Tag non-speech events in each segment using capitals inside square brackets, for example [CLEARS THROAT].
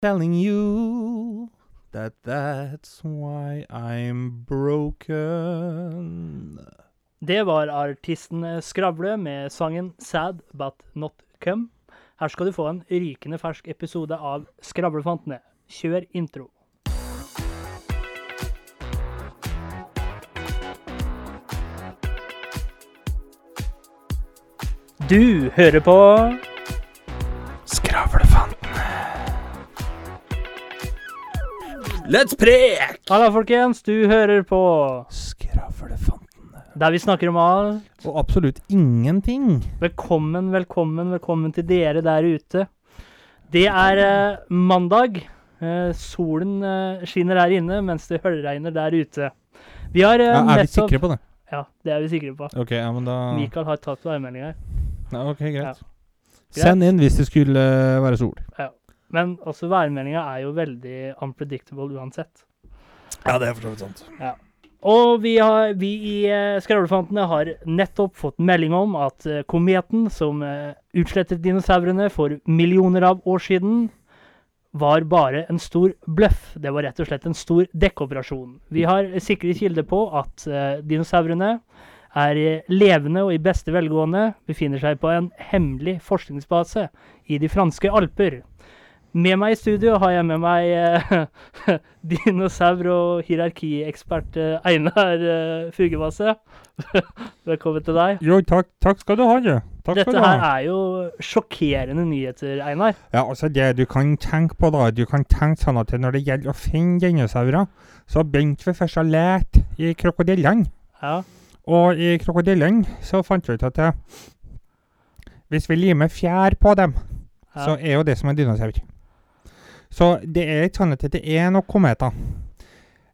telling you that that's why I'm broken. Det var artisten Skravle med sangen 'Sad But Not Come'. Her skal du få en rykende fersk episode av Skravlefantene. Kjør intro. Du hører på Let's prek! Halla, folkens. Du hører på Skravlefantene. der vi snakker om alt. Og absolutt ingenting. Velkommen, velkommen, velkommen til dere der ute. Det er eh, mandag. Eh, solen eh, skinner her inne, mens det høljregner der ute. Vi har eh, Ja, er vi nettopp sikre på det? Ja, det er vi sikre på. Ok, ja, men da Mikael har tatt værmeldinga. ja, Ok, greit. Ja. Send inn hvis det skulle eh, være sol. Men også værmeldinga er jo veldig unpredictable uansett. Ja, det er for så vidt sant. Og vi, har, vi i uh, Skravlefantene har nettopp fått melding om at eh, kometen som eh, utslettet dinosaurene for millioner av år siden, var bare en stor bløff. Det var rett og slett en stor dekkoperasjon. Vi har sikre kilder på at eh, dinosaurene er eh, levende og i beste velgående befinner seg på en hemmelig forskningsbase i de franske alper. Med meg i studio har jeg med meg eh, [LAUGHS] dinosaur- og hierarkiekspert eh, Einar eh, Fugevasse. [LAUGHS] Velkommen til deg. Jo, takk, takk skal du ha, du. Takk skal Dette her ha. er jo sjokkerende nyheter, Einar. Ja, altså det du kan tenke på da, du kan tenke sånn at når det gjelder å finne dinosaurer, så begynte vi først å lete i krokodillene. Ja. Og i krokodillene så fant vi ut at det, hvis vi limer fjær på dem, ja. så er jo det som en dinosaur. Så det er ikke sånn at det er noen kometer.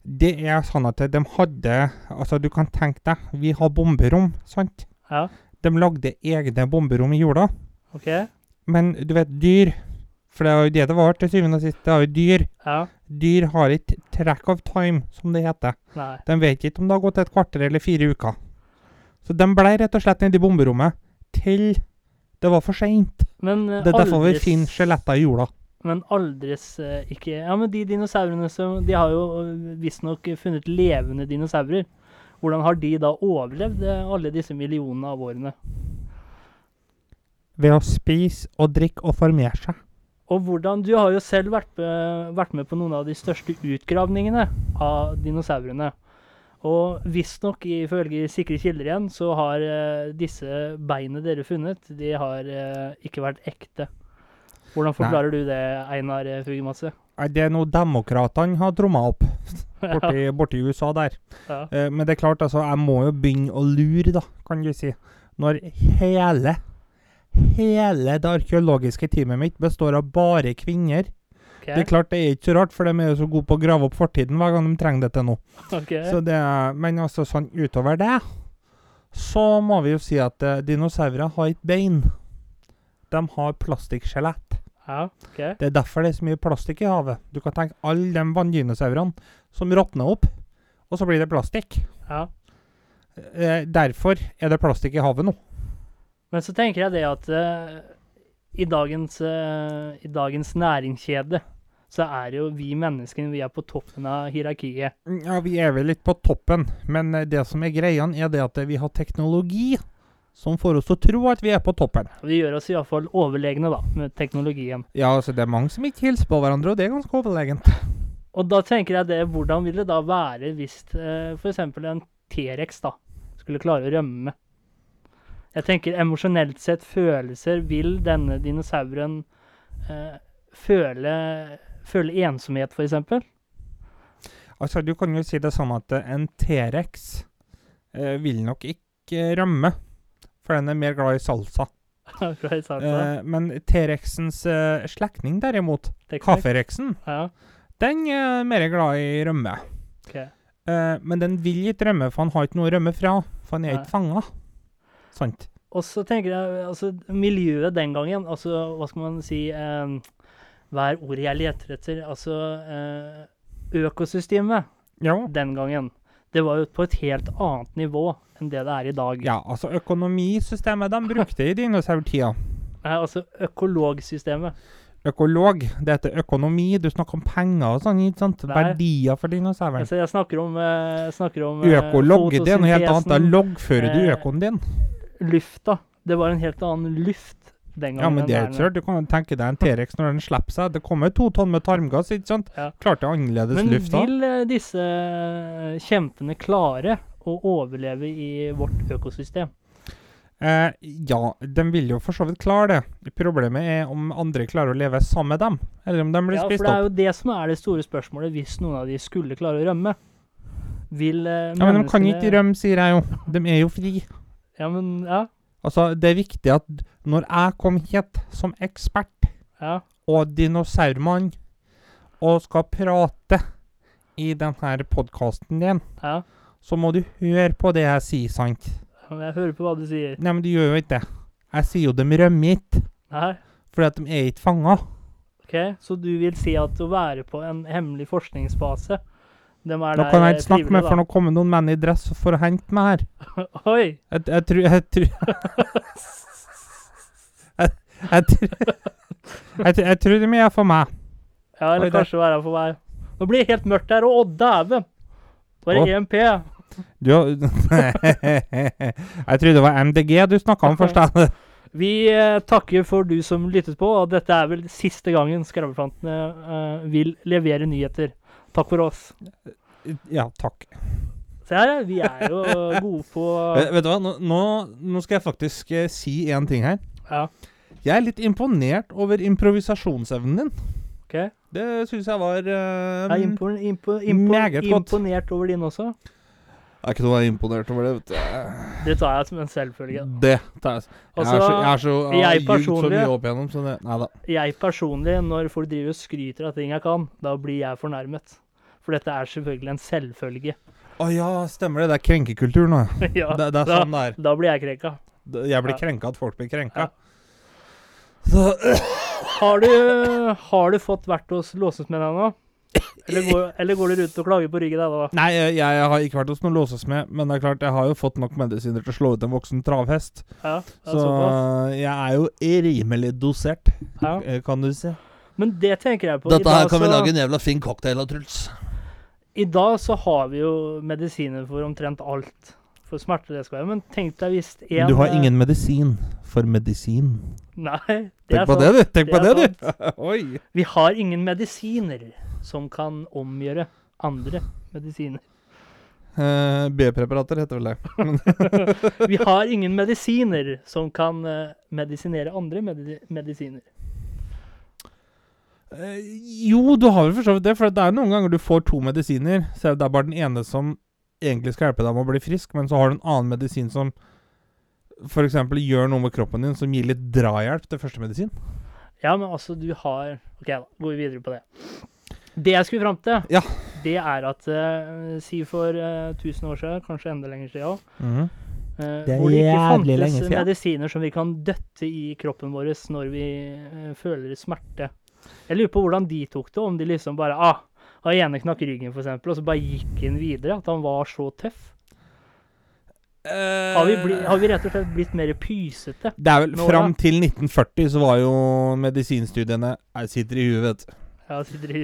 Det er sånn at de hadde Altså, du kan tenke deg, vi har bomberom, sant? ja. De lagde egne bomberom i jorda. OK. Men du vet, dyr For det er jo det det var til syvende og sist. Det er jo dyr. Ja. Dyr har ikke track of time, som det heter. Nei. De vet ikke om det har gått et kvarter eller fire uker. Så de ble rett og slett nede i bomberommet til det var for seint. Men eh, Det er derfor vi finner skjeletter i jorda. Men aldres eh, ikke Ja, men de dinosaurene som De har jo eh, visstnok funnet levende dinosaurer. Hvordan har de da overlevd eh, alle disse millionene av årene? Ved å spise og drikke og formere seg. Og hvordan Du har jo selv vært med, vært med på noen av de største utgravningene av dinosaurene. Og visstnok, ifølge sikre kilder igjen, så har disse beina dere funnet, de har ikke vært ekte. Hvordan forklarer du det, Einar eh, Fugemasse? Det er noe demokratene har tromma opp [LAUGHS] borti, borti USA der. Ja. Eh, men det er klart, altså, jeg må jo begynne å lure, da, kan du si. Når hele, hele det arkeologiske teamet mitt består av bare kvinner. Okay. Det er klart det er ikke så rart, for de er jo så gode på å grave opp fortiden hver gang de trenger det til noe. Okay. Så det, men altså sånn utover det, så må vi jo si at eh, dinosaurer har ikke bein. De har plastikkskjelett. Ja, ok. Det er derfor det er så mye plastikk i havet. Du kan tenke alle de vanndinosaurene som råtner opp, og så blir det plastikk. Ja. Eh, derfor er det plastikk i havet nå. Men så tenker jeg det at eh, i, dagens, eh, i dagens næringskjede så er jo vi menneskene vi er på toppen av hierarkiet. Ja, vi er vel litt på toppen, men eh, det som er greia, er det at vi har teknologi som får oss til å tro at vi er på toppen. Vi gjør oss iallfall overlegne da, med teknologien. Ja, altså det er mange som ikke hilser på hverandre, og det er ganske overlegent. Og da tenker jeg det, hvordan vil det da være hvis eh, f.eks. en T-rex da skulle klare å rømme? Jeg tenker emosjonelt sett, følelser, vil denne dinosauren eh, føle, føle ensomhet, f.eks.? Altså, du kan jo si det sånn at en T-rex eh, vil nok ikke rømme, for den er mer [LAUGHS] glad i salsa. Eh, men T-rexens eh, slektning derimot, kafferexen, Ja, den er mer glad i rømme. Okay. Eh, men den vil ikke rømme, for han har ikke noe å rømme fra, for han er Nei. ikke fanga. Sant? Og så tenker jeg, altså miljøet den gangen, altså hva skal man si eh, Hva er ordet jeg leter etter? Altså eh, økosystemet Ja. den gangen. Det var jo på et helt annet nivå enn det det er i dag. ja, altså økonomisystemet de brukte i dinosaurtida. Nei, altså økologsystemet. økolog. Det heter økonomi. Du snakker om penger og sånn. ikke sant? Nei. Verdier for dinosauren. Altså, jeg snakker om, eh, snakker om eh, Økologg, det er noe helt annet. Da loggfører du eh, økoen din. Lufta. Det var en helt annen luft den gangen. Ja, men det er ikke. Du kan tenke deg en T-rex når den slipper seg. Det kommer to tonn med tarmgass, ikke sant? Ja. Klart det er annerledes Men luft da. Men vil eh, disse eh, kjempene klare å overleve i vårt økosystem? Eh, ja, de vil jo for så vidt klare det. Problemet er om andre klarer å leve sammen med dem, eller om de blir Ja, for det er jo det som er det store spørsmålet hvis noen av de skulle klare å rømme. Vil eh, Ja, men de kan ikke rømme, sier jeg jo. De er jo fri. Ja, men ja. Altså, det er viktig at når jeg kom hit som ekspert ja. og dinosaurmann og skal prate i denne podkasten din, ja. så må du høre på det jeg sier, sant? Jeg hører på hva du sier. Nei, men du gjør jo ikke det. Jeg sier jo de rømmer ikke, Nei. fordi at de er ikke fanga. Ok, Så du vil si at å være på en hemmelig forskningsbase De Da kan jeg eh, ikke snakke med, for nå kommer noen menn i dress for å hente meg her. [LAUGHS] Oi! Jeg, jeg tror Jeg tror [LAUGHS] jeg, jeg, tror- jeg, tror- de er for meg. Ja, eller Oi, det- kanskje være for meg. Nå blir det helt mørkt her, og å, dæven! Bare Å. EMP. Du, [LAUGHS] jeg trodde det var MDG du snakka om først. Vi eh, takker for du som lyttet på, og dette er vel siste gangen Skravlefantene eh, vil levere nyheter. Takk for oss. Ja, takk. Se her, vi er jo gode på [LAUGHS] Vet, vet du hva, nå, nå, skal jeg faktisk eh, si én ting her. Ja, Jeg er litt imponert over improvisasjonsevnen din. OK. Det syns jeg var eh, Jeg er impo, impo, impo, Meget godt. imponert over din også. Det er ikke noe jeg er imponert over det. vet du. Det tar jeg som en selvfølge. Det tar jeg. Jeg Altså, er så, jeg er så jeg har jeg ljugd så mye opp igjennom, så det Nei da. Jeg personlig, når folk driver og skryter av ting jeg kan, da blir jeg fornærmet. For dette er selvfølgelig en selvfølge. Å ja, stemmer det. Det er krenkekultur nå. ja, [LAUGHS] Det, det er da, sånn det er. da blir jeg krenka. Jeg blir Ja. krenka at folk blir krenka. Ja. Så [LAUGHS] Har du, har du fått vært hos låsesmed ennå? Eller, går- eller går du rundt og klager på ryggen ennå? Nei, jeg, jeg har ikke vært hos noen låsesmed, men det er klart, jeg har jo fått nok medisiner til å slå ut en voksen travhest. Ja, Så såpass. jeg er jo rimelig dosert, Ja. eh, kan du si. Men det tenker jeg på. Dette her kan vi lage en jævla fin cocktail av, Truls. I dag så har vi jo medisiner for omtrent alt. For smerter det skal være. Men tenk deg hvis en Du har ingen medisin for medisin. Nei, det Tenk på det, du. Tenk på Det du. [LAUGHS] Oi. Vi har ingen medisiner som kan omgjøre andre medisiner. Uh, B-preparater heter vel det. [LAUGHS] Vi har ingen medisiner som kan eh, medisinere andre medi medisiner. Eh, jo, du har vel for så vidt det, for det er noen ganger du får to medisiner, så det er bare den ene som egentlig skal hjelpe deg med å bli frisk, men så har du en annen medisin som f.eks. gjør noe med kroppen din som gir litt drahjelp til første medisin. Ja, men altså, du har OK, da går vi videre på det. Det jeg skulle fram til, Ja. det er at uh, Si for uh, 1000 år siden, kanskje enda lenger siden òg, mm -hmm. Det er hvor det ikke fantes medisiner som vi kan døtte i kroppen vår når vi eh, føler smerte. Jeg lurer på hvordan de tok det, om de liksom bare ah, Han ene knakk ryggen, eksempel, og så bare gikk han videre. At han var så tøff. Har vi, bli, har vi rett og slett blitt mer pysete? Det er vel Nå, Fram til 1940 så var jo medisinstudiene Jeg sitter i huet, vet du. Ja, sitter i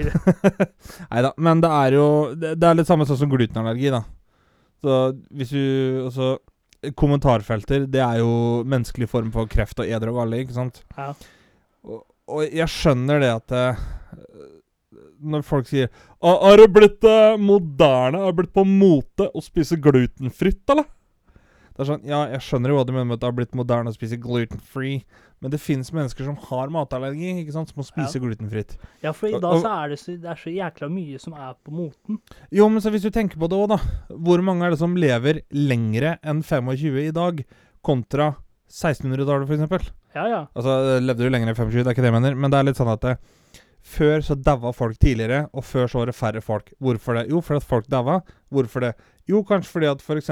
[LAUGHS] Nei da. Men det er jo Det, det er litt samme sånn som glutenallergi, da. Så hvis du Altså Kommentarfelter, det er jo menneskelig form for kreft og eder og galle, ikke sant? Ja. Og, og jeg skjønner det at eh, Når folk sier Har det blitt eh, moderne, har det blitt på mote å spise glutenfritt, eller? Det er sånn, Ja, jeg skjønner jo hva du mener med at det har blitt moderne å spise glutenfree, men det fins mennesker som har matallergi, ikke sant, som må spise glutenfritt. ja, for i dag så er det så, det er så jækla mye som er på moten. Jo, men så hvis du tenker på det òg, da. Hvor mange er det som lever lengre enn 25 i dag, kontra 1600-tallet, f.eks.? Ja, ja. Altså, levde du lenger enn 25, det er ikke det jeg mener, men det er litt sånn at det, før så daua folk tidligere, og før så var det færre folk. Hvorfor det? Jo, fordi at folk daua. Hvorfor det? Jo, kanskje fordi at f.eks.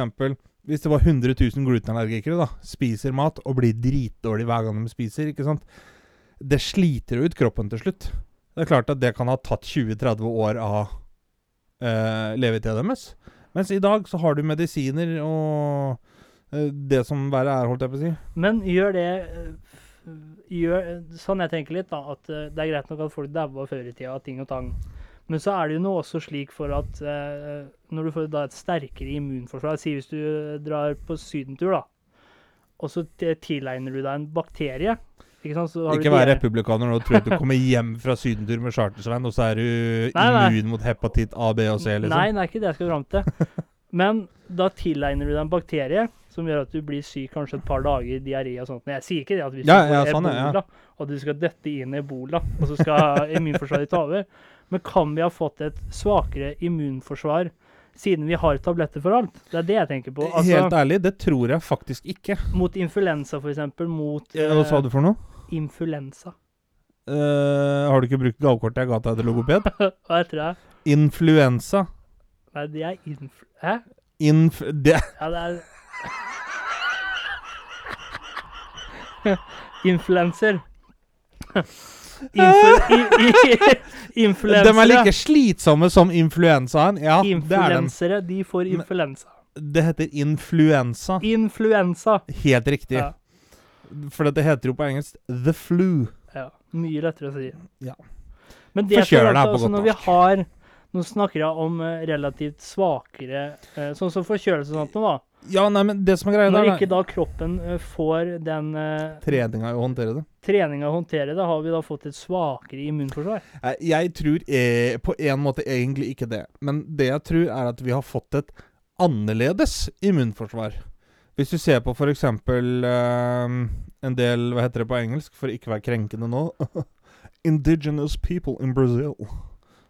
hvis det var 100 000 glutenallergikere, da, spiser mat og blir dritdårlig hver gang de spiser, ikke sant Det sliter jo ut kroppen til slutt. Det er klart at det kan ha tatt 20-30 år av eh, levetida deres. Mens i dag så har du medisiner og eh, det som verre er, holdt jeg på å si. Men gjør det eh, gjør, Sånn jeg tenker litt, da, at uh, det er greit nok at folk daua før i tida ting og tang. Men så er det jo nå også slik for at eh, når du får da et sterkere immunforsvar Si hvis du drar på sydentur, da, og så tilegner du deg en bakterie ikke, sant? ikke vær republikaner nå og tro at du kommer hjem fra sydentur med Charter-Svein, og så er du [LAUGHS] nei, immun mot hepatitt A, B og C, liksom. Nei, det er ikke det jeg skal fram til. Men da tilegner du deg en bakterie som gjør at du blir syk kanskje et par dager, diaré og sånt. Men jeg sier ikke det at hvis ja, du får ja, sånn, ebola, ja. og du skal dette inn i ebola, og så skal [LAUGHS] immunforsvaret ta over. Men kan vi ha fått et svakere immunforsvar siden vi har tabletter for alt? Det er det jeg tenker på. Altså, Helt ærlig, det tror jeg faktisk ikke. Mot influensa, f.eks. Mot ja, Hva sa du for noe? Influensa. Uh, har du ikke brukt gavekortet jeg ga deg til logoped? [LAUGHS] Hva heter det? Influensa. Nei, det er influ... Hæ? Inf... Det Ja, det er Influenser. Influ influensere. De er like slitsomme som influensaen. Ja, Influensere, de får influensa. Det heter influensa. Influensa. Helt riktig. Ja. For det heter jo på engelsk the flu. Ja. Mye lettere å si. Ja. Men det er altså, når vi har Nå snakker jeg om uh, relativt svakere uh, Sånn som forkjølelse og sånt da. Ja, nei, men det som er greia Når ikke da kroppen uh, får den uh, Treninga i å håndtere det. Treninga å håndtere det, har vi da fått et svakere immunforsvar? Jeg tror eh, på en måte egentlig ikke det. Men det jeg tror, er at vi har fått et annerledes immunforsvar. Hvis du ser på f.eks. Uh, en del Hva heter det på engelsk, for ikke å være krenkende nå? [LAUGHS] Indigenous people in Brazil.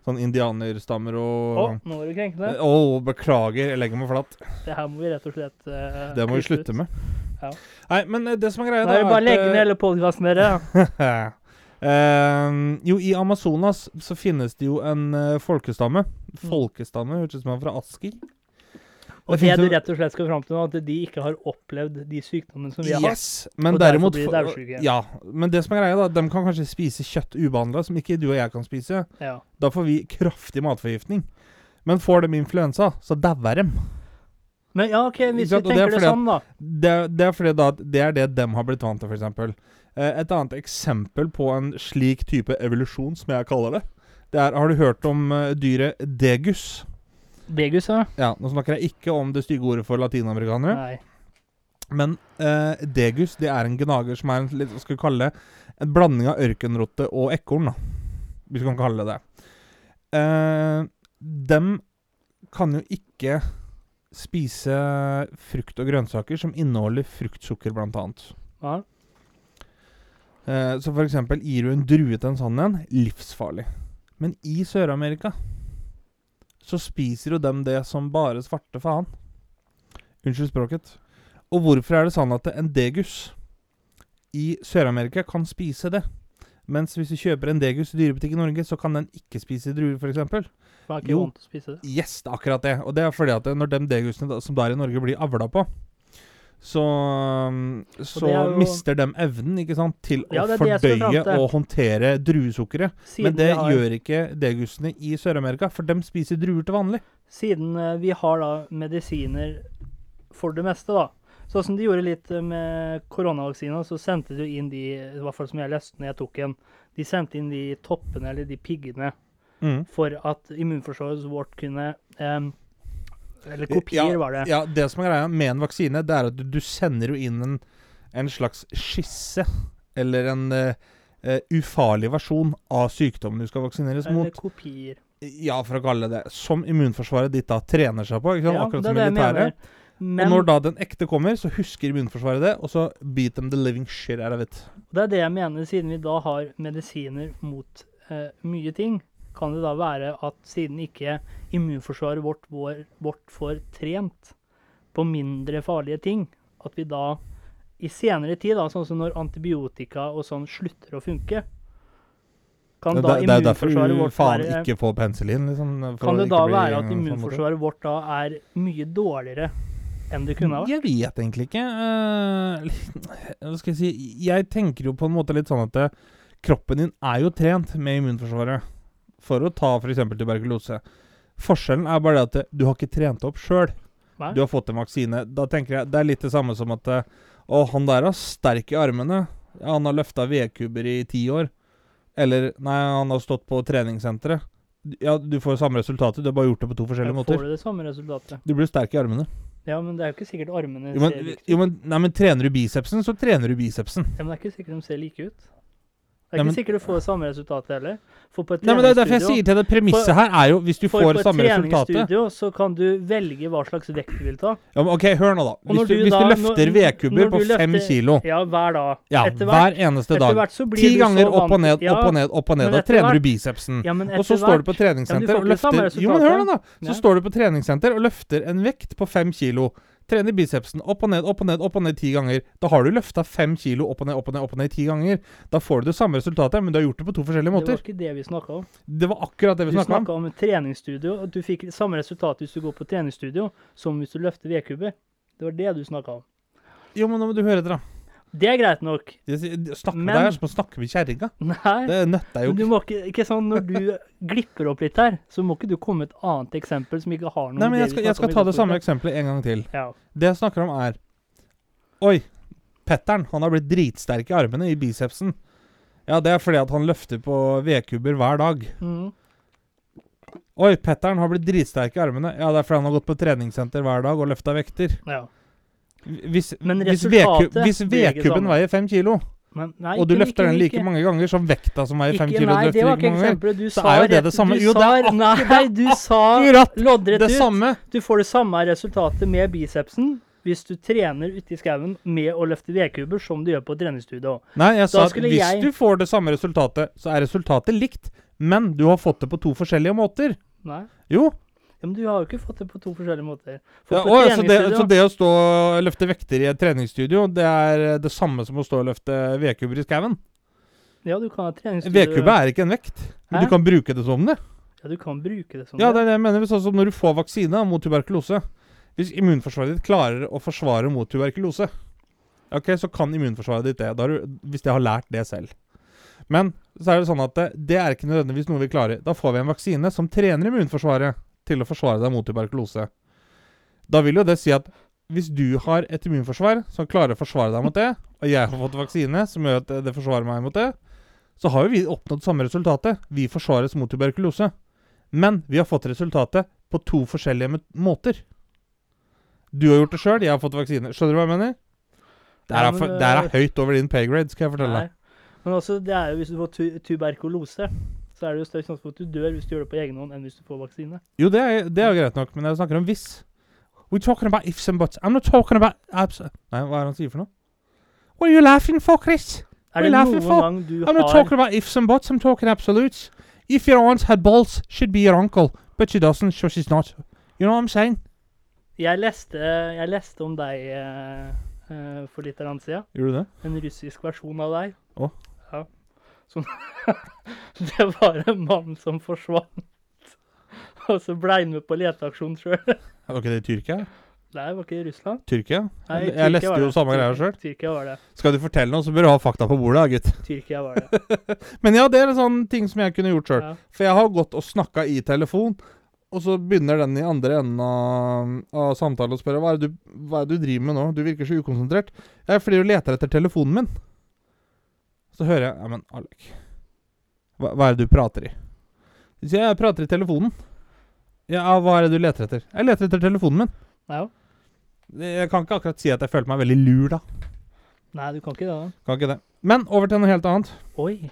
Sånn indianerstammer og Å, nå var du krenkende. Å, beklager. Jeg legger meg flatt. Det her må vi rett og slett uh, Det må vi slutte ut. med. Ja. Nei, men eh, det som er greia Da er bare å legge ned hele podkasten deres. [LAUGHS] uh, jo, i Amazonas så finnes det jo en uh, folkestamme. Mm. Folkestamme, hørtes ut som han fra Asker. Og det du rett og slett skal fram til nå, at de ikke har opplevd de sykdommene som vi har yes, men og derimot, derfor blir de Ja, men det som er greia, da, de kan kanskje spise kjøtt ubehandla, som ikke du og jeg kan spise. Ja. Da får vi kraftig matforgiftning. Men får de influensa, så dauer de. Men ja, ok, hvis vi tenker det, det sånn, da. Det, det, er fordi da, det er det de har blitt vant til, f.eks. Eh, et annet eksempel på en slik type evolusjon, som jeg kaller det, det er Har du hørt om uh, dyret degus? Degus, ja. ja. Nå snakker jeg ikke om det stygge ordet for latinamerikanere. Nei. Men uh, degus det er en gnager som er en, litt, skal vi kalle en blanding av ørkenrotte og ekorn. da. Hvis vi kan kalle det det. Uh, dem kan jo ikke spise frukt og grønnsaker som inneholder fruktsukker, blant annet. Ja. Uh, så for eksempel gir du en drue til en sånn en, livsfarlig. Men i Sør-Amerika så spiser jo dem det som bare svarte faen. Unnskyld språket. Og hvorfor er det sånn at en degus i Sør-Amerika kan spise det? Mens hvis du kjøper en degus i dyrebutikk i Norge, så kan den ikke spise druer, f.eks. For er ikke vondt å spise det? Yes, det er akkurat det. Og det er fordi at når de degusene som da er i Norge, blir avla på, så, um, så jo, mister de evnen sant, til ja, å fordøye og håndtere druesukkeret. Men det har, gjør ikke degusene i Sør-Amerika, for de spiser druer til vanlig. Siden uh, vi har da medisiner for det meste, da. Sånn som de gjorde litt eh, med koronavaksina, så sendte de inn de, i hvert fall som jeg leste når jeg tok en, de sendte inn de toppene, eller de piggene, mm. for at immunforsvaret vårt kunne um, eller kopier, ja, var det. Ja, det som er greia med en vaksine, det er at du, du sender jo inn en, en, slags skisse, eller en uh, ufarlig versjon av sykdommen du skal vaksineres eller mot. Eller kopier. Ja, for å kalle det Som immunforsvaret ditt da trener seg på, ja, akkurat som militæret. Men, og når da den ekte kommer, så husker immunforsvaret det, og så beat them the living shit out of it. Det er det jeg mener, siden vi da har medisiner mot uh, mye ting kan det da være at siden ikke immunforsvaret vårt, vårt får trent på mindre farlige ting, at vi da i senere tid, da, sånn som når antibiotika og sånn slutter å funke kan da det, det er derfor du faen være, ikke får penicillin? Liksom, kan det da være at sånn immunforsvaret vårt da er mye dårligere enn det kunne ha vært? Jeg vet egentlig ikke. Uh, hva skal jeg si Jeg tenker jo på en måte litt sånn at det, kroppen din er jo trent med immunforsvaret for å ta f.eks. tuberkulose. Forskjellen er bare det at du har ikke trent opp sjøl. Du har fått en vaksine. Da tenker jeg Det er litt det samme som at Å, han der er sterk i armene. Ja, han har løfta vedkubber i ti år. Eller Nei, han har stått på treningssenteret. Ja, du får samme resultatet, du har bare gjort det på to forskjellige måter. Får du det samme resultatet? Du blir sterk i armene. Ja, men det er jo ikke sikkert armene Jo, men, ser like ut. jo, men, nei, men trener du bicepsen, så trener du bicepsen. Ja, men det er ikke sikkert de ser like ut. Det er ikke men- sikkert du får det samme resultatet heller. For på et Nei, men Det er derfor jeg sier til deg premisset her er jo hvis du for får på et samme resultatet treningsstudio så kan du velge hva slags vekt du vil ta. ja, men Ok, hør nå, da. Hvis du, du hvis da- du løfter vedkubber på fem kilo Ja, hver dag. Ja, etter hver hvert, eneste etter dag. Ti ganger opp og ned, opp og ned, opp og ned. Da trener du bicepsen. Ja, men Og så står du på treningssenter Ja, og løfter Jo, men hør nå, da! Så står du på treningssenter og løfter en vekt på fem kilo. Trener bicepsen opp og ned, opp og ned, opp og ned ti ganger. Da har du løfta fem kilo opp og ned, opp og ned, opp og ned ti ganger. Da får du det samme resultatet, men du har gjort det på to forskjellige måter. Det var ikke det vi snakka om. Det var akkurat det vi Du snakka om. snakka om et treningsstudio, du fikk samme resultat hvis du går på treningsstudio som hvis du løfter vedkubber. Det var det du snakka om. Jo, men nå må du høre etter, da. Det er greit nok. Snakker Men- er som å snakke med kjerringa. Det nøtter jo Men du ikke. ikke, ikke sånn, Når du glipper opp litt her, så må ikke du komme med et annet eksempel som ikke har noe Nei, men jeg skal, jeg skal ta det samme eksempelet en gang til. Ja. Det jeg snakker om, er Oi, Pettern han har blitt dritsterk i armene, i bicepsen. Ja, det er fordi at han løfter på vedkubber hver dag. Mm. Oi, Pettern har blitt dritsterk i armene. Ja, det er fordi han har gått på treningssenter hver dag og løfta vekter. ja. Hvis, Men hvis, vedkubben veier fem kilo, Men, nei, og du ikke- løfter den like ikke- mange ganger som vekta som veier fem ikke, kilo, Nei, det var ikke eksempelet. Du sa er jo det det samme. Du Jo, det er Nei, du [LAUGHS] sa Akkurat loddrett det ut. samme! Du får det samme resultatet med bicepsen hvis du trener ute i skauen med å løfte vedkubber som du gjør på treningsstudio. Nei, jeg sa at hvis jeg- du får det samme resultatet, så er resultatet likt. Men du har fått det på to forskjellige måter. Nei. Jo. Ja, men du har jo ikke fått det på to forskjellige måter. Ja, å, så, det, så det å stå og løfte vekter i et treningsstudio, det er det samme som å stå og løfte vedkubber i skauen? Ja, du kan ha treningsstudio Vedkubbe er ikke en vekt, men Hæ? du kan bruke det som det. Ja, du kan bruke det som Ja, det er det jeg mener. Sånn som når du får vaksine mot tuberkulose. Hvis immunforsvaret ditt klarer å forsvare mot tuberkulose, ok, så kan immunforsvaret ditt det. Du, hvis de har lært det selv. Men så er det sånn at det, det er ikke nødvendigvis noe vi klarer. Da får vi en vaksine som trener immunforsvaret til å forsvare deg mot tuberkulose. Da vil jo det si at hvis du har et immunforsvar som klarer å forsvare deg mot det, og jeg har fått vaksine som gjør at det- forsvarer meg mot det, så har jo vi oppnådd samme resultatet. Vi forsvares mot tuberkulose. Men vi har fått resultatet på to forskjellige måter. Du har gjort det sjøl, jeg har fått vaksine. Skjønner du hva jeg mener? Det er, for, det er høyt over din paygrade, skal jeg fortelle deg. Men også, det er jo hvis du får tu tuberkulose, så er det jo større sjanse for at du dør hvis du gjør det på egen hånd, enn hvis du får vaksine. Jo, det er, det er jo greit nok, men jeg snakker om hvis. We're talking about ifs and buts. I'm not talking about abs... Nei, hva er det han sier for noe? What are you laughing for, Chris? Er det laughing noen for- gang du I'm not talking about ifs and buts, I'm talking absolutes. If your aunt had balls, she'd be your uncle. But she doesn't, so she's not. You know what I'm saying? Jeg leste, jeg leste om deg uh, uh, for litt siden. Gjorde du det? En russisk versjon av deg. Å. Som [LAUGHS] Det var en mann som forsvant. Og så ble han med på leteaksjon sjøl. Var ikke det i Tyrkia? Nei, det var ikke i Russland. Tyrkia? Nei, jeg Tyrkia leste jo samme greia sjøl. Tyrkia var det. Skal du fortelle noe, så bør du ha fakta på bordet, gutt. [LAUGHS] Tyrkia var det. [LAUGHS] Men ja, det er en sånn ting som jeg kunne gjort sjøl. Ja. For jeg har gått og snakka i telefon, og så begynner den i andre enden av, av samtalen å spørre hva er, det du, hva er det du driver med nå? Du virker så ukonsentrert. Jeg er fordi du leter etter telefonen min. Så hører jeg Ja, men Alek, hva, hva er det du prater i? Så jeg prater i telefonen. Ja, hva er det du leter etter? Jeg leter etter telefonen min. Ja. Jeg kan ikke akkurat si at jeg følte meg veldig lur da. Nei, du kan ikke det. da. Kan ikke det. Men over til noe helt annet. Oi,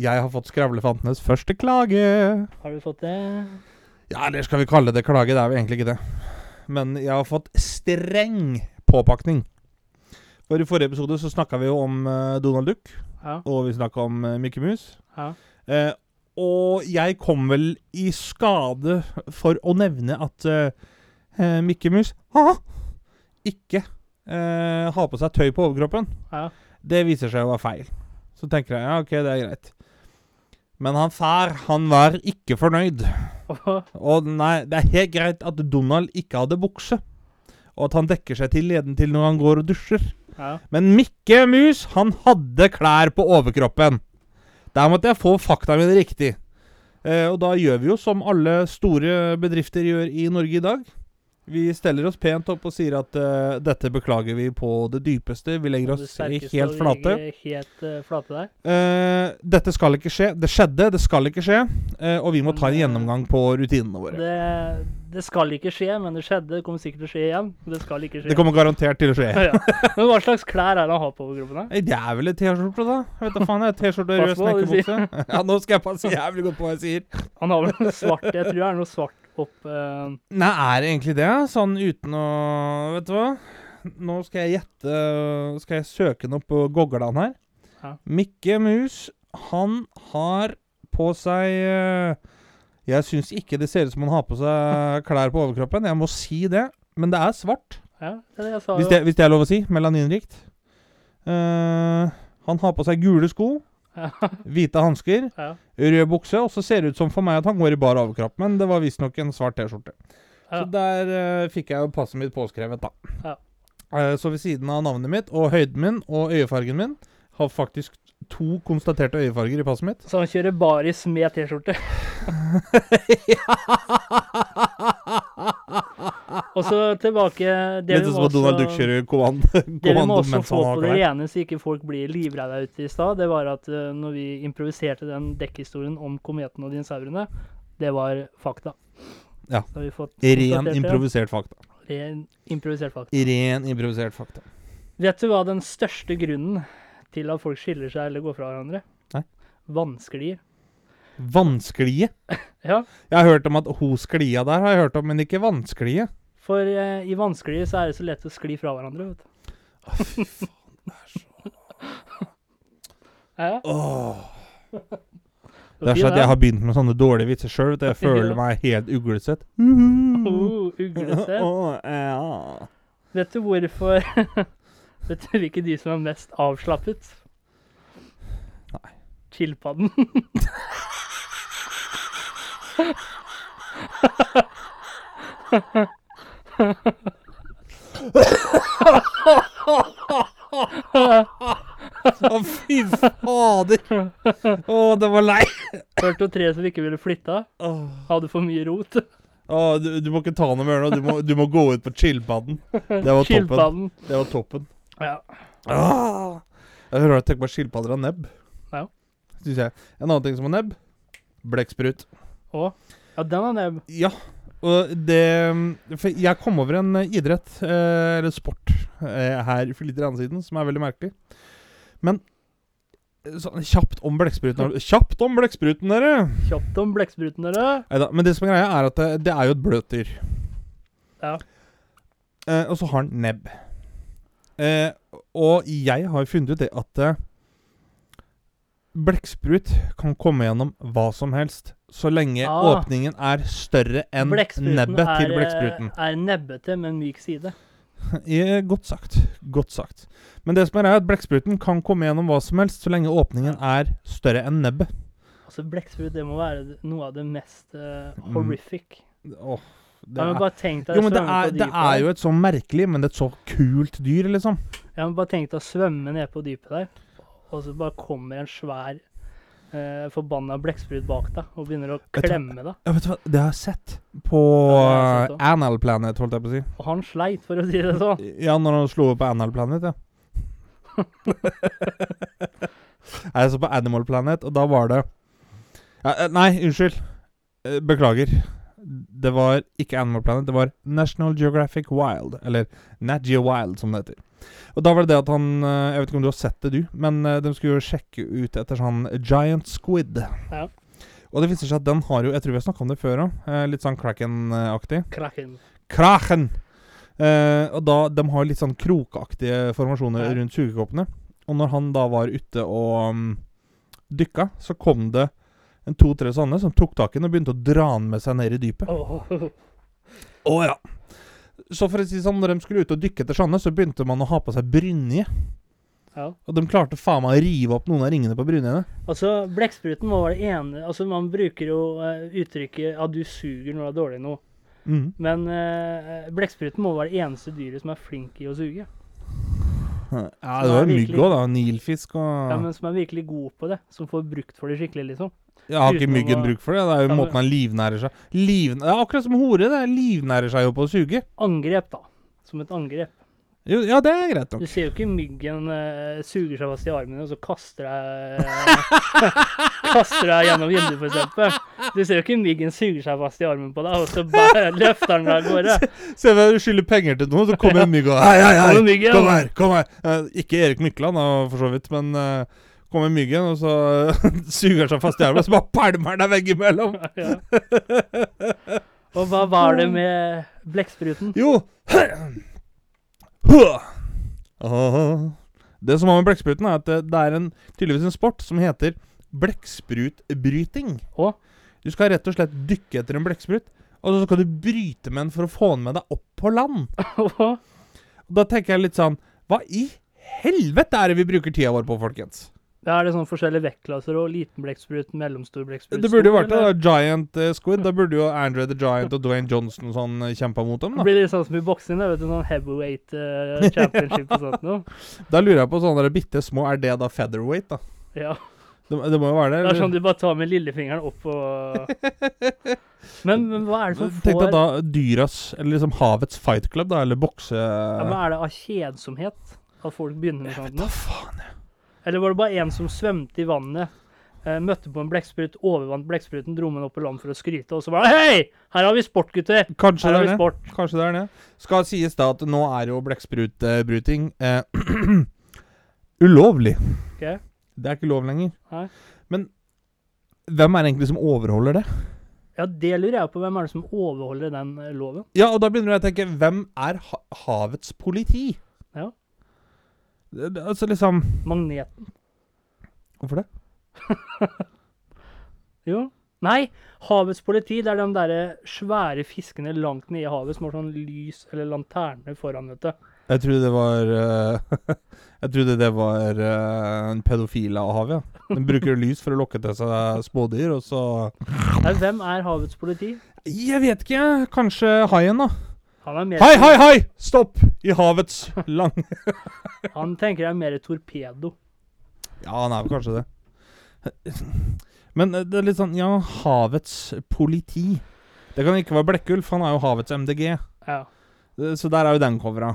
Jeg har fått Skravlefantenes første klage. har du fått det? Ja, eller skal vi kalle det klage? Det er vi egentlig ikke det. Men jeg har fått streng påpakning. For i forrige episode så snakka vi jo om eh, Donald Duck, Ja. og vi snakka om uh, Mickey Mouse. ja. Eh, og jeg kom vel i skade for å nevne at eh, Mickey Mouse ha, ikke eh, har på seg tøy på overkroppen. ja. Det viser seg å være feil. Så tenker jeg ja, ok, det er greit. Men han far, han var ikke fornøyd. Og nei, det er helt greit at Donald ikke hadde bukse. Og at han dekker seg til leden til når han går og dusjer. Ja. Men Mikke Mus, han hadde klær på overkroppen. Der måtte jeg få fakta mine riktig. Eh, og da gjør vi jo som alle store bedrifter gjør i Norge i dag. Vi steller oss pent opp og sier at uh, dette beklager vi på det dypeste. Vi legger oss helt flate. Helt, uh, flate. Uh, dette skal ikke skje. Det skjedde, det skal ikke skje. og vi må ta en gjennomgang på rutinene våre. Det, det, skal ikke skje, men det skjedde. Det kommer sikkert til å skje igjen. Det skal ikke skje. Det kommer garantert til å skje. [LAUGHS] ja. Men hva slags klær er det han har på overkroppen? Det er vel en T-skjorte, da. Jeg vet da faen. T-skjorte og rød snekkerbukse. [LAUGHS] ja, nå skal jeg passe jævlig godt på hva jeg sier. Han har vel noe svart Jeg tror det er noe svart opp eh, Nei, er det egentlig det? Sånn uten å Vet du hva? Nå skal jeg gjette Skal jeg søke den opp på google'ene her. Ja. Mikke Mus, han har på seg uh, Jeg syns ikke det ser ut som han har på seg klær på overkroppen. Jeg må si det. Men det er svart. Ja, det er det jeg sa, hvis, det, hvis det er lov å si. Melaninrikt. Uh, han har på seg gule sko. Hvite hansker, ja. rød bukse, og så ser det ut som for meg at han går i bar overkropp. Men det var visstnok en svart T-skjorte. Ja. Så der uh, fikk jeg jo passet mitt påskrevet, da. Ja. Uh, så ved siden av navnet mitt og høyden min og øyefargen min har faktisk to konstaterte øyefarger i passet mitt. Så han kjører baris med T-skjorte? ja! [LAUGHS] og så tilbake det Litt som at Donald Duck kjører kommando, Det vi må også få på det rene, så ikke folk blir livredde ute i stad, det var at uh, når vi improviserte den dekkhistorien om kometen og dinosaurene, det var fakta. Ja. Ren improvisert fakta. Ren improvisert fakta. Ren improvisert fakta. Vet du hva den største grunnen til at folk skiller seg eller går fra hverandre? Nei. Vannsklier. Vanskelige? [LAUGHS] ja. Jeg har hørt om at hos sklia der, har jeg hørt om, men ikke vanskelige. For eh, i vanskelige så er det så lett å skli fra hverandre, vet du. Å, fy faen, det er så [LAUGHS] Ja. Åh. Det er sånn at jeg har begynt med sånne dårlige vitser sjøl. Jeg [LAUGHS] føler meg helt uglesett. Oh, uglesett. Oh, ja. Vet du hvorfor Vet du hvilke dyr som er mest avslappet? Nei. Skilpadden. Å, fy fader! Å, det var lei. Hørte om tre som ikke ville flytte. Hadde for mye rot. Å, du, du, må ikke ta noe mer nå. Du må, du må gå ut på chillpadden. Det var toppen. Det var toppen. Ja. Ah, jeg hører at tenker på skilpadder av nebb. Ja. Synes jeg. En annen ting som har nebb blekksprut. Å? Ja, den har nebb. Ja. Og det For jeg kom over en idrett, eh, eller sport, eh, her for litt siden, som er veldig merkelig. Men sånn kjapt om blekkspruten Kjapt om blekkspruten, dere! Kjapt om blekkspruten, dere. Neida. Men det som er greia, er at det, det er jo et bløtdyr. Ja. Eh, og så har den nebb. Eh, og jeg har funnet ut det at eh, blekksprut kan komme gjennom hva som helst, så lenge ah. åpningen er større enn nebbet til blekkspruten. Eh, er nebbete men myk side. [LAUGHS] Godt sagt. Godt sagt. Men det som er, er at blekkspruten kan komme gjennom hva som helst, så lenge åpningen er større enn nebbet. Altså, blekksprut det må være noe av det mest uh, horrific. Mm. Oh, det men bare tenk deg jo, men det er, det er jo et så merkelig, men et så kult dyr, liksom. Ja, men bare tenk deg å svømme ned på dypet der, og så bare kommer en svær eh, forbanna blekksprut bak deg og begynner å klemme deg. Ja, vet du hva, det har jeg sett på ja, sett Anal Planet, holdt jeg på å si. Og han sleit, for å si det sånn. Ja, når han slo opp på Anal Planet, ja. [LAUGHS] jeg så på Animal Planet, og da var det ja, eh, Nei, unnskyld. Eh, beklager det var ikke Animal Planet, det var National Geographic Wild. Eller Nagia Wild, som det heter. Og da var det det at han eh, Jeg vet ikke om du har sett det, du, men eh, de skulle jo sjekke ut etter sånn giant squid. Ja. Og det viser seg at den har jo Jeg tror vi har snakka om det før òg. Eh, litt sånn Kraken-aktig. Kraken. Kraken! Eh, og da De har litt sånn krokaktige formasjoner ja. rundt sugekoppene. Og når han da var ute og um, dykka, så kom det en to-tre sånne som tok tak i den og begynte å dra den med seg ned i dypet. Å oh. oh, ja. Så for å si sånn, når de skulle ut og dykke etter sånne, så begynte man å ha på seg brynje. Ja. Og de klarte faen meg å rive opp noen av ringene på brynjene. Altså, blekkspruten var det ene Altså, man bruker jo uh, uttrykket at du suger når du er dårlig nå. Mm. Men uh, blekkspruten må være det eneste dyret som er flink i å suge. Ja, det var mygg òg, da. Nilfisk og Ja, men som er virkelig god på det. Som får brukt for det skikkelig, liksom. Jeg har ikke myggen bruk for det. Det er jo ja, måten han livnærer seg Liv, er akkurat som hore. det Livnærer seg jo på å suge. Angrep, da. Som et angrep. Jo, ja, det er greit nok. Du ser jo ikke myggen uh, suger seg fast i armen og så kaster deg uh, [LAUGHS] Kaster deg gjennom vinduet, eksempel. Du ser jo ikke myggen suger seg fast i armen på deg, og så bare [LAUGHS] løfter den deg av gårde. Se, hva du skylder penger til noen, så kommer en mygg og Hei, hei, hei! Kom her! kom her. Uh, ikke Erik Mykland, for så vidt, men kommer myggen, og så [LAUGHS] suger han seg fast i elva, og så bare pælmer den veggimellom. [LAUGHS] ja. Og hva var det med blekkspruten? Jo [CLEARS THROAT] det som var med blekkspruten, er at det, det er en, tydeligvis en sport som heter blekksprutbryting. Du skal rett og slett dykke etter en blekksprut, og så skal du bryte med den for å få den med deg opp på land. [LAUGHS] da tenker jeg litt sånn Hva i helvete er det vi bruker tida vår på, folkens? Ja, Er det sånn forskjellige vektklasser og liten blekksprut, mellomstor blekksprut? Det burde jo vært da, Giant uh, Squid. Da burde jo [LAUGHS] Andre the Giant og Dwayne Johnson sånn uh, kjempa mot dem. da. Det blir litt sånn som i boksing, vet du, sånn heavyweight uh, [LAUGHS] championship og sånt noe. [LAUGHS] Da lurer jeg på sånne bitte små Er det da featherweight, da? Ja. Det, det, må jo være det. Det er sånn du bare tar med lillefingeren opp og men, men, hva er det som får Tenk deg da dyras, eller liksom havets fight club, da, eller bokse... Ja, men Er det av kjedsomhet at folk begynner med sånt? Jeg vet da faen, jeg. Eller var det bare en som svømte i vannet, eh, møtte på en blekksprut, overvant blekkspruten, dro med den opp på land for å skryte, og så bare Hei! Her har vi sport, gutter! Kanskje det er det. Kanskje det er det. Skal sies da at nå er jo blekksprutbruting eh, [CLEARS THROAT] ulovlig. Okay. Det er ikke lov lenger. Nei. Men hvem er det egentlig som overholder det? Ja, det lurer jeg på. Hvem er det som overholder den eh, loven? Ja, og da begynner jeg å tenke Hvem er ha havets politi? Ja. Altså liksom Magneten. Hvorfor det? [LAUGHS] jo. Nei, havets politi, det er de der svære fiskene langt nede i havet som har sånn lys eller lanterne foran, vet du. Jeg trodde det var uh, [LAUGHS] Jeg trodde det var uh, en pedofil av havet. Ja. Den bruker lys for å lokke til seg smådyr, og så Nei, Hvem er havets politi? Jeg vet ikke. Kanskje haien, da. Hei, hei, hei! Stopp! I havets lang [LAUGHS] Han tenker jeg er mer torpedo. Ja, han er vel kanskje det. Men eh, det er litt sånn Ja, havets politi. Det kan ikke være Blekkulf, han er jo havets MDG. Ja. Så der er jo den covera.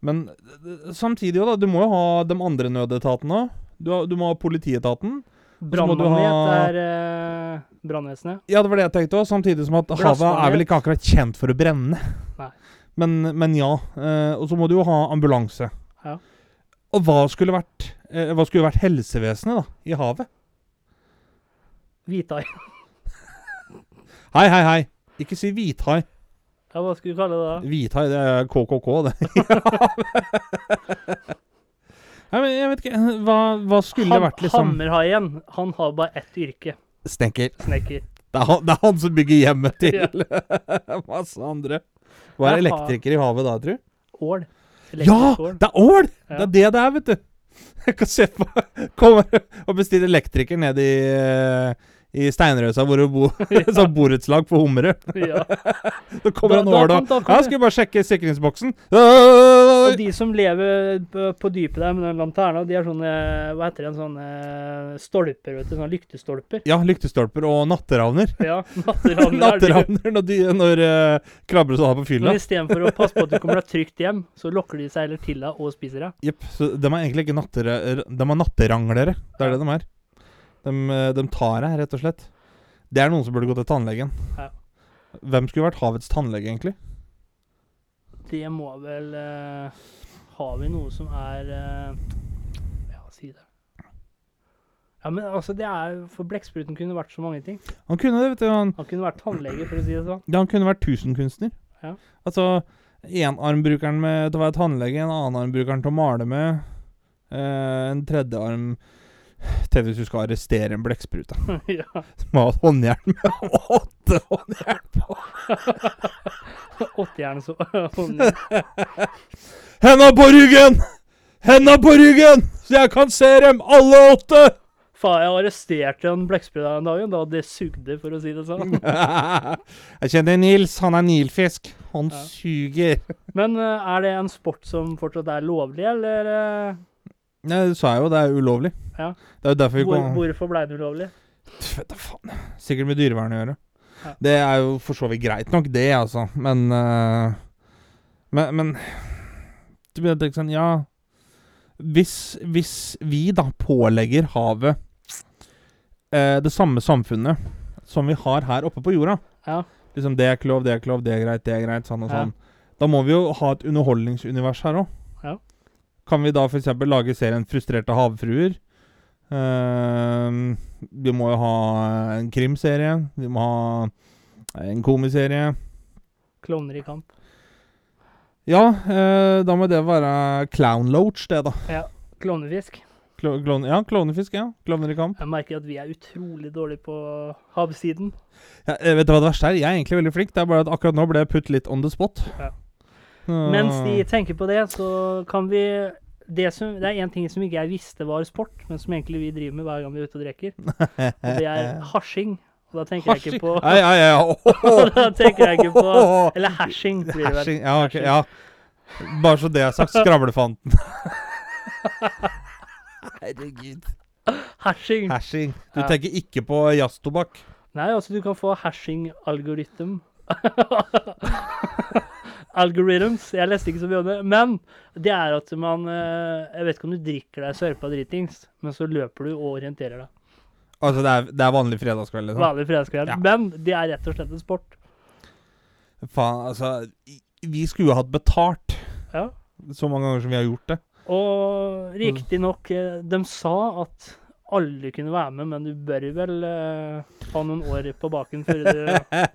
Men eh, samtidig jo da, du må jo ha de andre nødetatene òg. Du, du, må ha politietaten. Brannmagnet er uh, brannvesenet. Ja, det var det jeg tenkte òg. Samtidig som at havet er vel ikke akkurat kjent for å brenne. Nei. Men, men ja. Uh, og så må du jo ha ambulanse. Ja. Og hva skulle vært uh, Hva skulle vært helsevesenet da, i havet? Hvithai. hei, hei, hei. Ikke si hvithai. Ja, hva skulle du kalle det da? Hvithai, det er KKK, det. [LAUGHS] Nei, men jeg vet ikke Hva, hva skulle han, det vært, liksom? Hammerhaien, han har bare ett yrke. Snekker. Snekker. Det er, han, det er han som bygger hjemmet til masse [LAUGHS] andre. Hva er elektriker i havet da, tror du? Ål. Ja! Det er ål! Ja. Det er det det er, vet du. [LAUGHS] Jeg kan se på Kommer og bestiller elektriker ned i uh, i Steinrøsa hvor du bor [LAUGHS] ja. [LAUGHS] sånn borettslag på Hummerud. Ja. [LAUGHS] da kommer han over da. Ja, skal vi bare sjekke sikringsboksen. Og de som lever på dypet der med den lanterna, de har sånne hva heter det, sånne stolper, vet du, sånne lyktestolper. Ja, lyktestolper og natteravner. Ja, natteravner. natteravner når, de, når uh, krabber sånn på fylla. Men istedenfor å passe på at du kommer deg trygt hjem, så lokker de seg heller til deg og spiser deg. Jepp. Så de er egentlig ikke natter, de er natteranglere. Det er det de er. De, eh, de tar deg, rett og slett. Det er noen som burde gå til tannlegen. Ja. Hvem skulle vært havets tannlege, egentlig? Det må vel uh, Har vi noe som er uh, Ja, si det. Ja, men altså, det er For blekkspruten kunne vært så mange ting. Han kunne det, vet du. Han, han kunne vært tannlege, for å si det sånn. Ja, han kunne vært tusenkunstner. Ja. Altså, én arm bruker med til å være tannlege, en annen arm bruker til å male med. Uh, en tredje til hvis du skal arrestere en blekksprut. [LAUGHS] ja. Som har håndjern med åtte håndjern på. åtte jern så. Henda på ryggen! Henda på ryggen! Så jeg kan se dem, alle åtte! Faen, jeg arresterte en blekksprut en dag, da det sugde, for å si det sånn. [LAUGHS] jeg kjenner Nils, han er nilfisk. Han ja. suger. Men uh, er det en sport som fortsatt er lovlig, eller? Nei, du sa jo det er ulovlig. Ja. Det er jo derfor vi Hvor, Hvorfor ble det ulovlig? Vet da faen. Sikkert med dyrevern å gjøre. Ja. Det er jo for så vidt greit nok, det, altså. Men uh, Men, men Du vet ikke sånn Ja. Hvis, hvis vi da pålegger havet uh, det samme samfunnet som vi har her oppe på jorda ja. Liksom Det er ikke lov, det er ikke lov, det er greit, det er greit, sånn og sånn. Da må vi jo ha et underholdningsunivers her òg. Ja. Kan vi da f.eks. lage serien 'Frustrerte havfruer'? Uh, vi må jo ha en krimserie. Vi må ha en komiserie. Klovner i kamp. Ja, uh, da må det være Clown Loach, det, da. Ja. Klovnefisk. Klo klon ja, klovnefisk. ja. Klovner i kamp. Jeg merker at vi er utrolig dårlige på havsiden. Ja, vet du hva det verste er? Jeg er egentlig veldig flink. Det er bare at akkurat nå ble jeg putt litt on the spot. Ja. Mens de tenker på det, så kan vi det, som, det er én ting som ikke jeg visste var sport, men som egentlig vi driver med hver gang vi er ute og drikker. Og det er [LAUGHS] hasjing. Og da tenker hasjing. jeg ikke på ja, ja, ja. Oh, [LAUGHS] [LAUGHS] da tenker jeg ikke på Eller hashing, blir det vel. Ja, okay, ja. Bare så det er sagt. Skravlefanten. Herregud. Hashing. hashing. Du ja. tenker ikke på jazztobakk? Nei, altså du kan få hashing-algoritm. Algorithms. Jeg leste ikke så mye om det. Men det er at man eh, Jeg vet ikke om du drikker deg sørpa dritings, men så løper du og orienterer deg. Altså det er, det er vanlig fredagskveld? Liksom. Vanlig fredagskveld. Ja. Men det er rett og slett en sport. Faen, altså Vi skulle jo hatt betalt ja. så mange ganger som vi har gjort det. Og riktignok, eh, de sa at alle kunne være med, men du bør vel uh, ha noen år på baken før du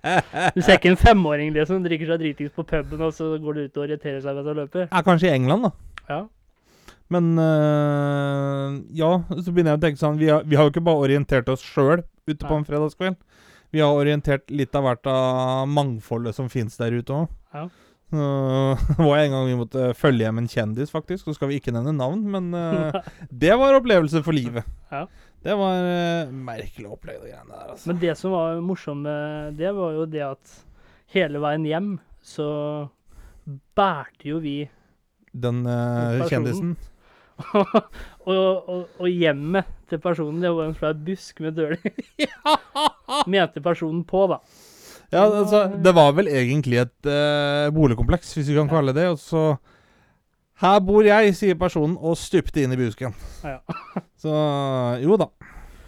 [LAUGHS] Du ser ikke en femåring liksom, drikker seg dritings på puben, og så går du ut og orienterer seg mens du løper. Ja, kanskje i England, da. Ja. Men uh, ja, så begynner jeg å tenke sånn Vi har, vi har jo ikke bare orientert oss sjøl ute på en fredagskveld. Vi har orientert litt av hvert av mangfoldet som fins der ute òg. Ja. [LAUGHS] Uh, var var en gang vi måtte følge hjem en kjendis, faktisk. Så skal vi ikke nevne navn, men uh, [LAUGHS] det var opplevelse for livet. Ja. Det var uh, merkelig opplegg, de greiene der. Altså. Men det som var morsomt med det, var jo det at hele veien hjem så bærte jo vi Den uh, kjendisen? [LAUGHS] og, og, og, hjemmet til personen, det var en svær busk med døler. Mente personen på, da. Ja, altså, det var vel egentlig et uh, boligkompleks, hvis vi kan kalle det. Og så Her bor jeg, sier personen, og stupte inn i busken. Ja. [LAUGHS] så jo da.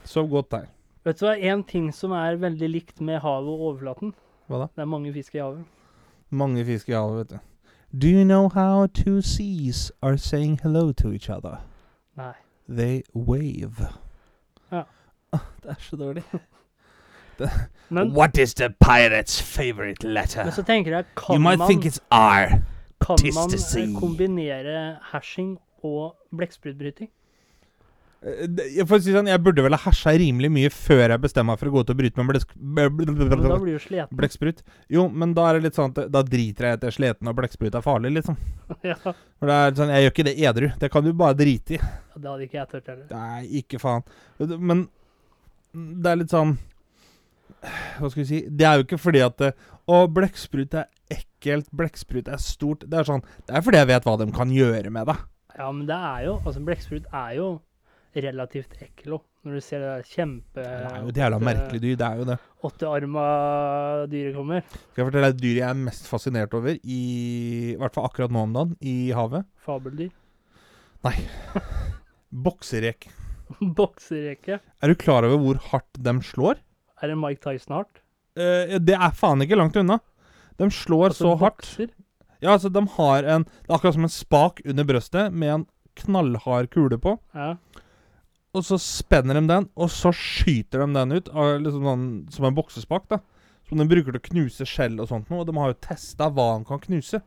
Sov godt der. Vet du hva, En ting som er veldig likt med havet og overflaten Hva da? Det er mange fisk i havet. Mange fisk i havet, vet du. Do you know how two seas are saying hello to each other? Nei. They wave. Ja. det er så dårlig. [LAUGHS] [LAUGHS] Men, What is the pirate's favorite letter? Men så tenker jeg, kan you might man, think it's R. Kan man eh, kombinere hashing og blekksprutbryting? Eh, jeg, får si sånn, jeg burde vel ha hersa rimelig mye før jeg bestemmer meg for å gå til å bryte med blekksprut. Blekksprut. Jo, men da er det litt sånn at da driter jeg i at jeg er sliten og blekksprut er farlig, liksom. [LAUGHS] ja. For det er sånn, Jeg gjør ikke det edru. Det kan du bare drite i. Det hadde ikke jeg turt heller. Nei, ikke faen. Men det er litt sånn hva skal vi si Det er jo ikke fordi at Å, blekksprut er ekkelt, blekksprut er stort. Det er sånn Det er fordi jeg vet hva de kan gjøre med det. Ja, men det er jo Altså, blekksprut er jo relativt ekkel òg. Når du ser det der kjempe... Det er jo et jævla merkelig dyr. Det er jo det. Åttearma dyret kommer. Skal jeg fortelle deg et dyr jeg er mest fascinert over, i, i hvert fall akkurat nå om dagen, i havet? Fabeldyr? Nei. [LAUGHS] Bokserek. Boksereke? Er du klar over hvor hardt de slår? Er det Mike Tyson hardt? Uh, det er faen ikke langt unna. De slår altså, så hardt. Bokser? Ja, altså, de har en Det er akkurat som en spak under brøstet med en knallhard kule på. Ja. Og så spenner de den, og så skyter de den ut liksom den, som en boksespak. da Som de bruker til å knuse skjell og sånt noe. Og de har jo testa hva han kan knuse.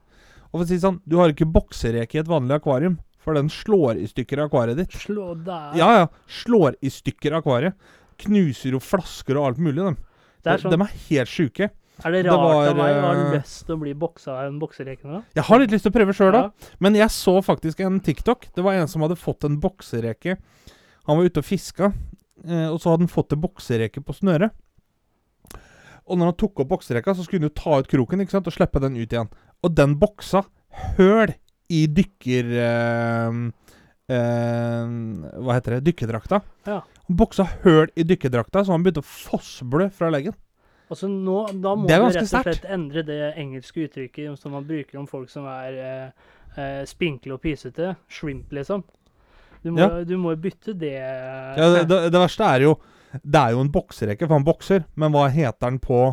Og for å si sånn, Du har ikke boksereke i et vanlig akvarium, for den slår i stykker akvariet ditt. Slå der. Ja, ja. Slår i stykker akvariet knuser jo flasker og alt mulig. De, Er sånn, de er helt sjuke. Er det rart det var, av meg å ha eh, lyst til å bli boksa av en boksereke nå? Jeg har litt lyst til å prøve sjøl, da. Ja. Men jeg så faktisk en TikTok. Det var en som hadde fått en boksereke. Han var ute og fiska, eh, og så hadde han fått en boksereke på snøret. Og når han tok opp boksereka, så skulle han jo ta ut kroken ikke sant, og slippe den ut igjen. Og den boksa høl i dykker... Eh, eh, hva heter det? Dykkerdrakta. Ja. Han boksa høl i dykkerdrakta, så han begynte å fossblø fra leggen. Altså nå, Da må du rett og slett endre det engelske uttrykket som man bruker om folk som er eh, eh, spinkle og pysete. Shrimp, liksom. Du må, ja. du må bytte det Ja, det, det, det, verste er jo Det er jo en bokserekke, for han bokser, men hva heter den på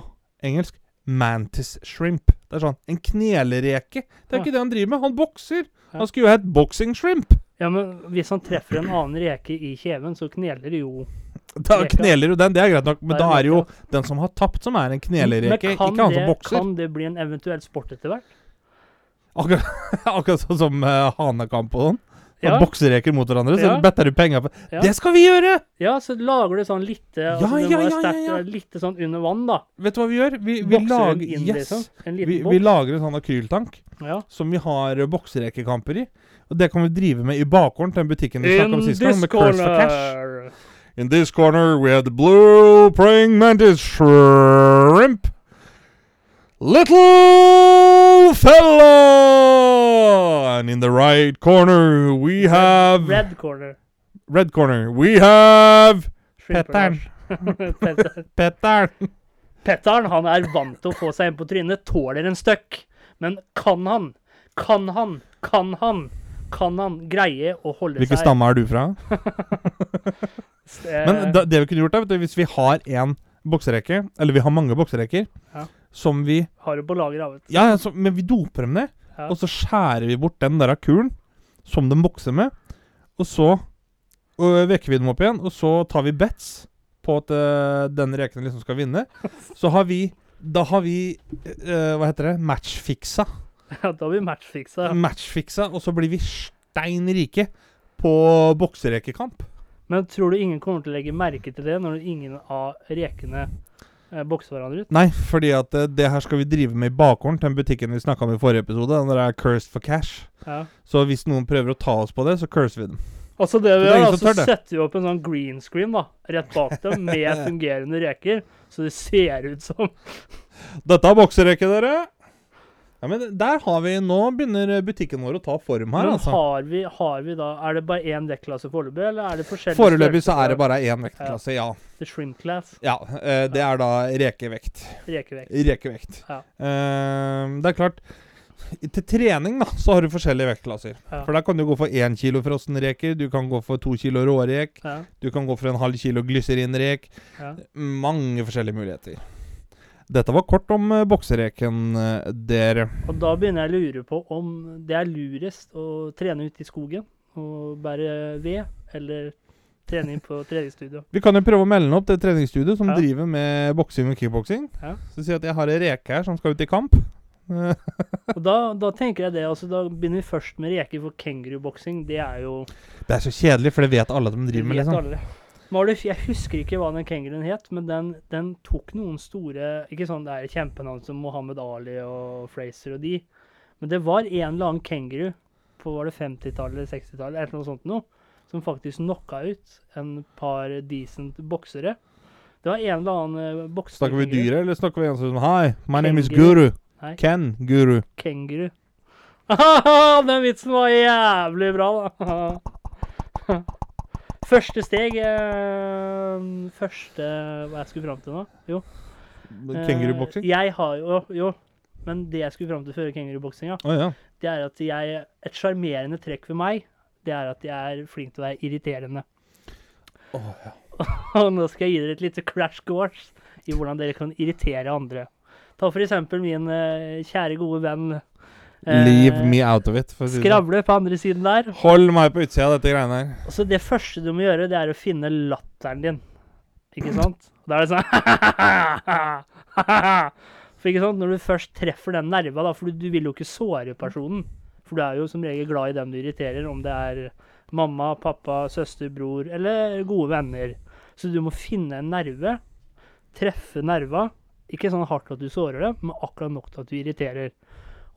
engelsk? Mantis shrimp. Det er sånn En knelereke. Det er ja. ikke det han driver med. Han bokser. Han skulle jo hett boxing shrimp. Ja, men hvis han treffer en annen reke i kjeven, så kneler det jo Da kneler jo den, det er greit nok, men da er det jo den som har tapt, som er en knelereke, ikke han som bokser. Kan det bli en eventuell sport etter hvert? Akkurat, [LAUGHS] akkurat sånn som uh, hanekamp og sånn? Ja. Boksereker mot hverandre, så ja. better du penger på ja. Det skal vi gjøre! Ja, så lager du sånn litt ja, altså, ja, ja, ja, ja. Litt sånn under vann, da. Vet du hva vi gjør? Vi, vi lager inn, yes. liksom. vi, vi, lager en sånn akryltank ja. som vi har bokserekekamper i. Og det kan vi drive med i bakgården til den butikken vi snakka om sist gang, med Curse for Cash. In this corner we have the blue praying mantis shrimp. Little fella! And in the right corner we have... Red corner. Red corner. We have... Pettern. [LAUGHS] Pettern. Pettern han er vant til å få seg en på trynet, tåler en støkk. Men kan han, kan han, kan han, kan han greie å holde Hvilke seg Hvilken stamme er du fra? [LAUGHS] Men da, det vi kunne gjort, er hvis vi har en bokserekke, eller vi har mange bokserekker, ja som vi Har du på lager av, vet Ja, så, men vi doper dem ned. Ja. Og så skjærer vi bort den der kulen som de bokser med. Og så og vekker vi dem opp igjen, og så tar vi bets på at uh, den reken liksom skal vinne. [LAUGHS] Så har vi Da har vi uh, Hva heter det? Matchfiksa. [LAUGHS] Ja, da blir vi matchfiksa. Ja. Matchfiksa, og så blir vi stein rike på bokserekekamp. Men tror du ingen kommer til å legge merke til det når ingen av rekene eh, bokser hverandre ut? Nei, fordi at eh, det her skal vi drive med i bakgården til den butikken vi snakka om i forrige episode. Den der er cursed for cash. Ja. Så hvis noen prøver å ta oss på det, så curser vi den. Altså det vi gjør, så setter vi opp en sånn green screen da, rett bak dem [LAUGHS] med fungerende reker, så det ser ut som Dette er boksereke, dere. Ja, men der har vi Nå begynner butikken vår å ta form her, men altså. Har vi, har vi da Er det bare én vektklasse foreløpig, eller er det forskjellige Foreløpig så er det bare én vektklasse, ja. ja. The shrimp class? Ja. Uh, det er da rekevekt. Rekevekt. Rekevekt. Ja. Uh, det er klart til trening da, så har du forskjellige vektklasser. Ja. For Der kan du gå for én kilo frossenreker, du kan gå for to kilo rårek, ja. du kan gå for en halv kilo glyserinrek. Ja. Mange forskjellige muligheter. Dette var kort om uh, boksereken, uh, dere. Og da begynner jeg å lure på om det er lurest å trene ute i skogen og bære ved, eller trening på [LAUGHS] treningsstudio. Vi kan jo prøve å melde opp det treningsstudioet som ja. driver med boksing og kickboksing. Ja. Så si at jeg har ei reke her som skal ut i kamp. og da, da, tenker jeg det, altså Da begynner vi først med reker, for kenguruboksing, det er jo Det er så kjedelig, for det vet alle at de driver med, liksom. Alle. Marlef, jeg husker ikke hva den kenguruen het, men den, den, tok noen store Ikke sånn det er kjempenavn som Mohammed Ali og Fraser og de, men det var en eller annen kenguru på var det 50-tallet eller 60-tallet eller noe sånt noe, som faktisk knocka ut en par decent boksere. Det var en eller annen uh, bokser... Snakker vi dyret, eller snakker vi en som Hei, my name is Guru. Nei. Ken Guru. Kenguru. [LAUGHS] Den vitsen var jævlig bra, da. [LAUGHS] Første steg eh, Første Hva jeg skulle fram til nå? Jo. Kenguruboksing? Eh, jeg har jo Jo. Men det jeg skulle fram til før kenguruboksinga, oh, ja. det er at jeg Et sjarmerende trekk ved meg, det er at jeg er flink til å være irriterende. Oh, ja. [LAUGHS] Og nå skal jeg gi dere et lite crash course i hvordan dere kan irritere andre. Ta for eksempel min eh, kjære, gode venn Leave eh, me out of it. Si sånn. skravle på andre siden der. Hold meg på utsida av dette greiene her. Så det første du må gjøre, det er å finne latteren din. Ikke [CLEARS THROAT] sant? Da er det sånn [LAUGHS] For ikke sant, Når du først treffer den nerva, da, for du, du, vil jo ikke såre personen. For du er jo som regel glad i dem du irriterer, om det er mamma, pappa, søster, bror eller gode venner. Så du må finne en nerve, treffe nerva. Ikke sånn hardt at du sårer det, men akkurat nok til at du irriterer.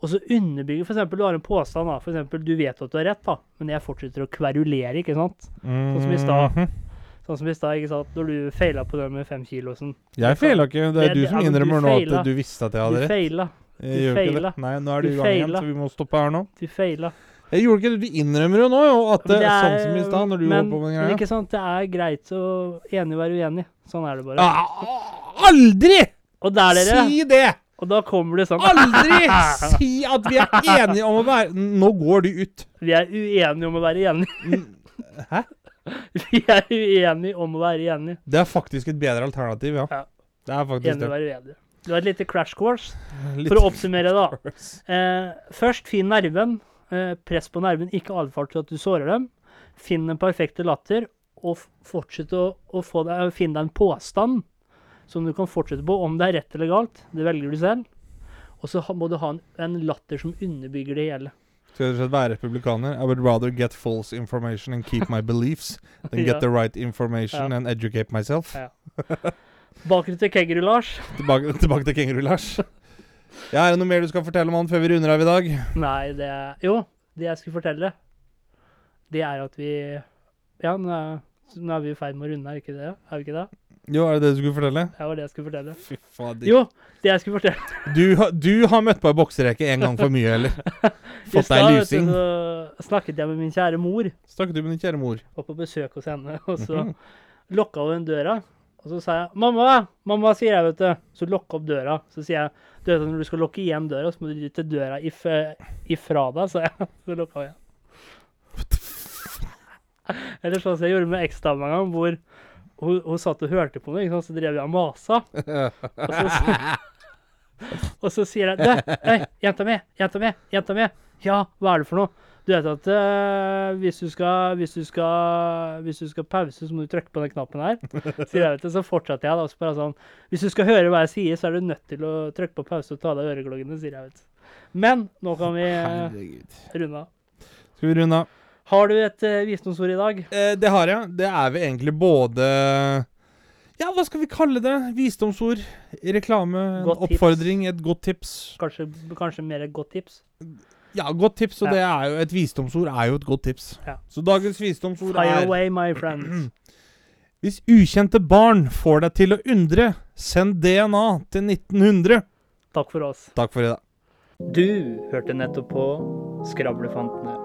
Og så underbygge F.eks. du har en påstand, da. Eksempel, du vet at du har rett, da, men jeg fortsetter å kverulere, ikke sant? Sånn som i stad. Mhm. Sånn som i stad, ikke sant? Når du feila på det med fem kilo sånn. Jeg feila ikke. Det er det, du som innrømmer nå at du visste at jeg hadde rett. Du feila. Du feila. Nei, nå er du i gang igjen, så vi må stoppe her nå. Du feila. Jeg gjorde ikke det. Du innrømmer jo nå jo, at det, det er, sånn som i stad, når du men, holdt på med den greia. Men ikke sant, det er greit å enig være uenig. Sånn er det bare. Ah, aldri! Og der, dere, si det! Og da kommer det sånn Aldri [LAUGHS] si at vi er enige om å være Nå går du ut. Vi er uenige om å være enige. Hæ? Vi er uenige om å være enige. Det er faktisk et bedre alternativ, ja. ja. Det er faktisk Enig å være uenige. Det var et lite crash course. [LAUGHS] Litt For å oppsummere, da. Eh, først, finn nerven. Eh, press på nerven, ikke atferd til at du sårer dem. Finn den perfekte latter, og fortsett å, å deg, finne deg en påstand som du kan fortsette på, om det er rett eller galt. Det velger du selv. Og så må du ha en, en latter som underbygger det hele. Skal du være republikaner? I would rather get false information and keep my beliefs than [LAUGHS] ja. get the right information ja. and educate myself. Ja. Tilbake til Kenguru-Lars. [LAUGHS] tilbake, tilbake, til Kenguru-Lars. Ja, Er det noe mer du skal fortelle om han før vi runder av i dag? Nei, det er Jo, det jeg skulle fortelle, det er at vi Ja, nå er, nå er vi i ferd med å runde, er vi ikke det? Er vi ikke det? Jo, er det det du skulle fortelle? Ja, det var det jeg skulle fortelle. Fy faen. Jo, det jeg skulle fortelle. Du, du har møtt på ei boksereke en gang for mye, eller? [LAUGHS] Fått deg lusing? Så snakket jeg med min kjære mor. Snakket du med din kjære mor? Var på besøk hos henne, [LAUGHS] og så mm -hmm. lukka hun døra. Og så sa jeg 'Mamma!' 'Mamma', sier jeg, vet du. Så lukka opp døra. Så sier jeg du vet at når du skal lukke igjen døra, så må du til døra if, ifra deg, sa jeg. [LAUGHS] Så lukka hun igjen. Eller sånn som jeg gjorde med eksdama en gang, hvor hun, hun, satt og hørte på meg, så drev jeg og masa. Og så, [LAUGHS] og så sier jeg Du, hei, jenta mi, jenta mi, jenta mi. Ja, hva er det for noe? Du vet at uh, hvis, du skal, hvis, du skal, hvis, du skal, pause, så må du trykke på den knappen her. Så, vet Så fortsatte jeg da. Så bare sånn Hvis du skal høre hva jeg sier, så er du nødt til å trykke på pause og ta av deg øregloggene, sier jeg. vet. Men nå kan vi uh, runde av. Skal vi runde av? Har du et uh, visdomsord i dag? Eh, det har jeg. Det er vel egentlig både Ja, hva skal vi kalle det? Visdomsord, reklame, godt oppfordring, tips. et godt tips. Kanskje, kanskje, mer et godt tips? Ja, godt tips. Og ja. det er jo et visdomsord er jo et godt tips. Ja. Så dagens visdomsord Fire er away, my friends. [CLEARS THROAT] Hvis ukjente barn får deg til å undre, send DNA til 1900. Takk for oss. Takk for i dag. Du hørte nettopp på Skravlefantene.